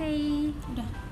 okay udah.